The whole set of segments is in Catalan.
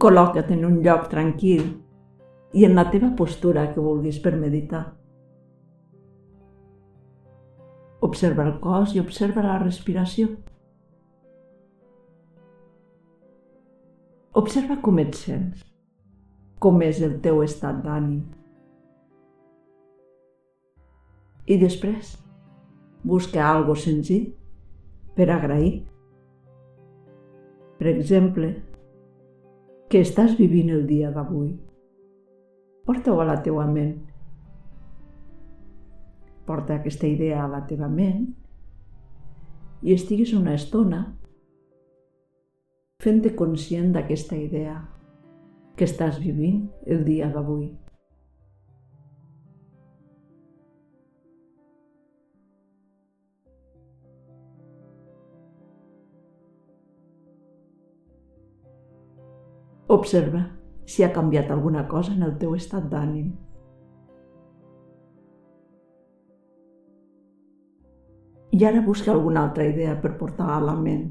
Col·loca't en un lloc tranquil i en la teva postura que vulguis per meditar. Observa el cos i observa la respiració. Observa com et sents, com és el teu estat d'ànim. I després, busca algo senzill per agrair. Per exemple, que estàs vivint el dia d'avui. Porta-ho a la teua ment. Porta aquesta idea a la teva ment i estiguis una estona fent-te conscient d'aquesta idea que estàs vivint el dia d'avui. Observa si ha canviat alguna cosa en el teu estat d'ànim. I ara busca alguna altra idea per portar a la ment.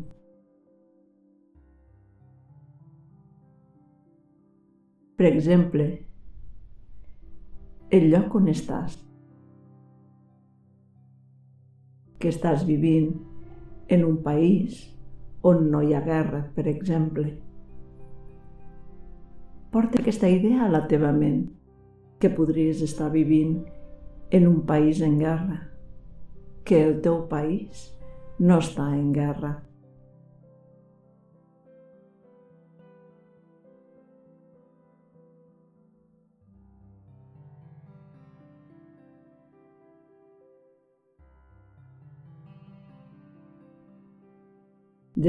Per exemple, el lloc on estàs. Que estàs vivint en un país on no hi ha guerra, per exemple. Porta aquesta idea a la teva ment, que podries estar vivint en un país en guerra, que el teu país no està en guerra.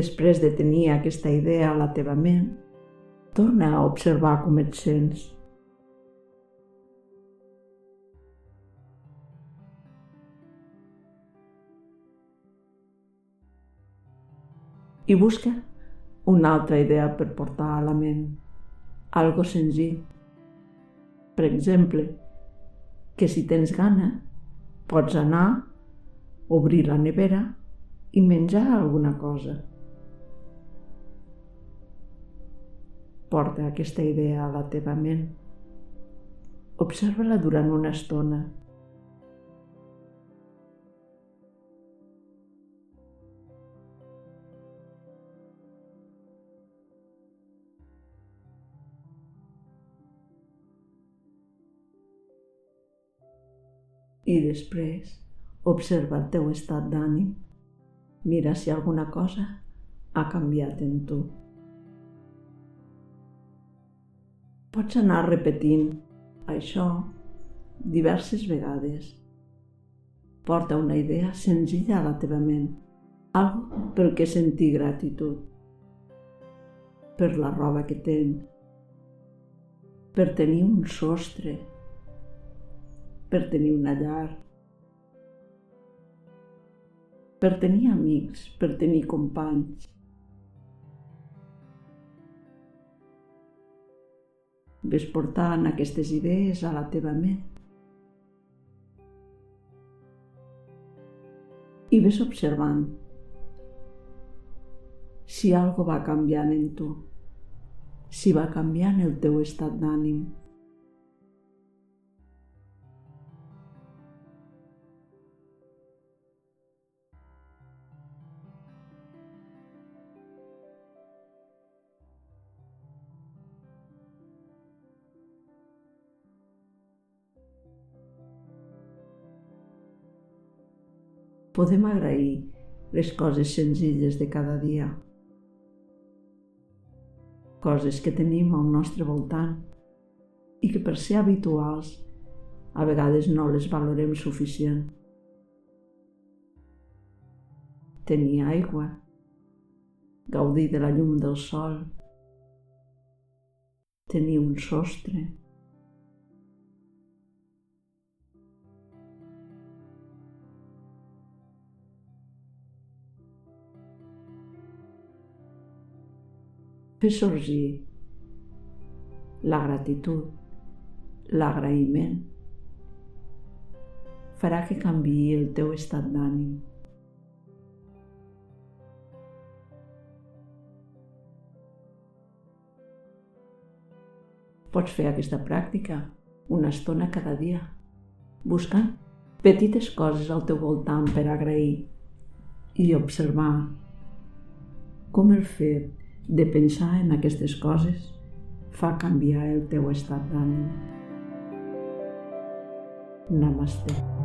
Després de tenir aquesta idea a la teva ment, torna a observar com et sents. I busca una altra idea per portar a la ment. Algo senzill. Per exemple, que si tens gana, pots anar, obrir la nevera i menjar alguna cosa. Porta aquesta idea a la teva ment. Observa-la durant una estona. I després observa el teu estat d'ànim. Mira si alguna cosa ha canviat en tu. Pots anar repetint això diverses vegades. Porta una idea senzilla a la teva ment, algo pel que sentir gratitud, per la roba que tens, per tenir un sostre, per tenir una llar, per tenir amics, per tenir companys, Ves portant aquestes idees a la teva ment. I ves observant si algo va canviant en tu, si va canviant el teu estat d'ànim. Podem agrair les coses senzilles de cada dia. Coses que tenim al nostre voltant i que per ser habituals a vegades no les valorem suficient. Tenir aigua, gaudir de la llum del sol, tenir un sostre, fer sorgir la gratitud, l'agraïment, farà que canvi el teu estat d'ànim. Pots fer aquesta pràctica una estona cada dia, buscant petites coses al teu voltant per agrair i observar com el fet de pensar en aquestes coses fa canviar el teu estat d'ànim. Namaste.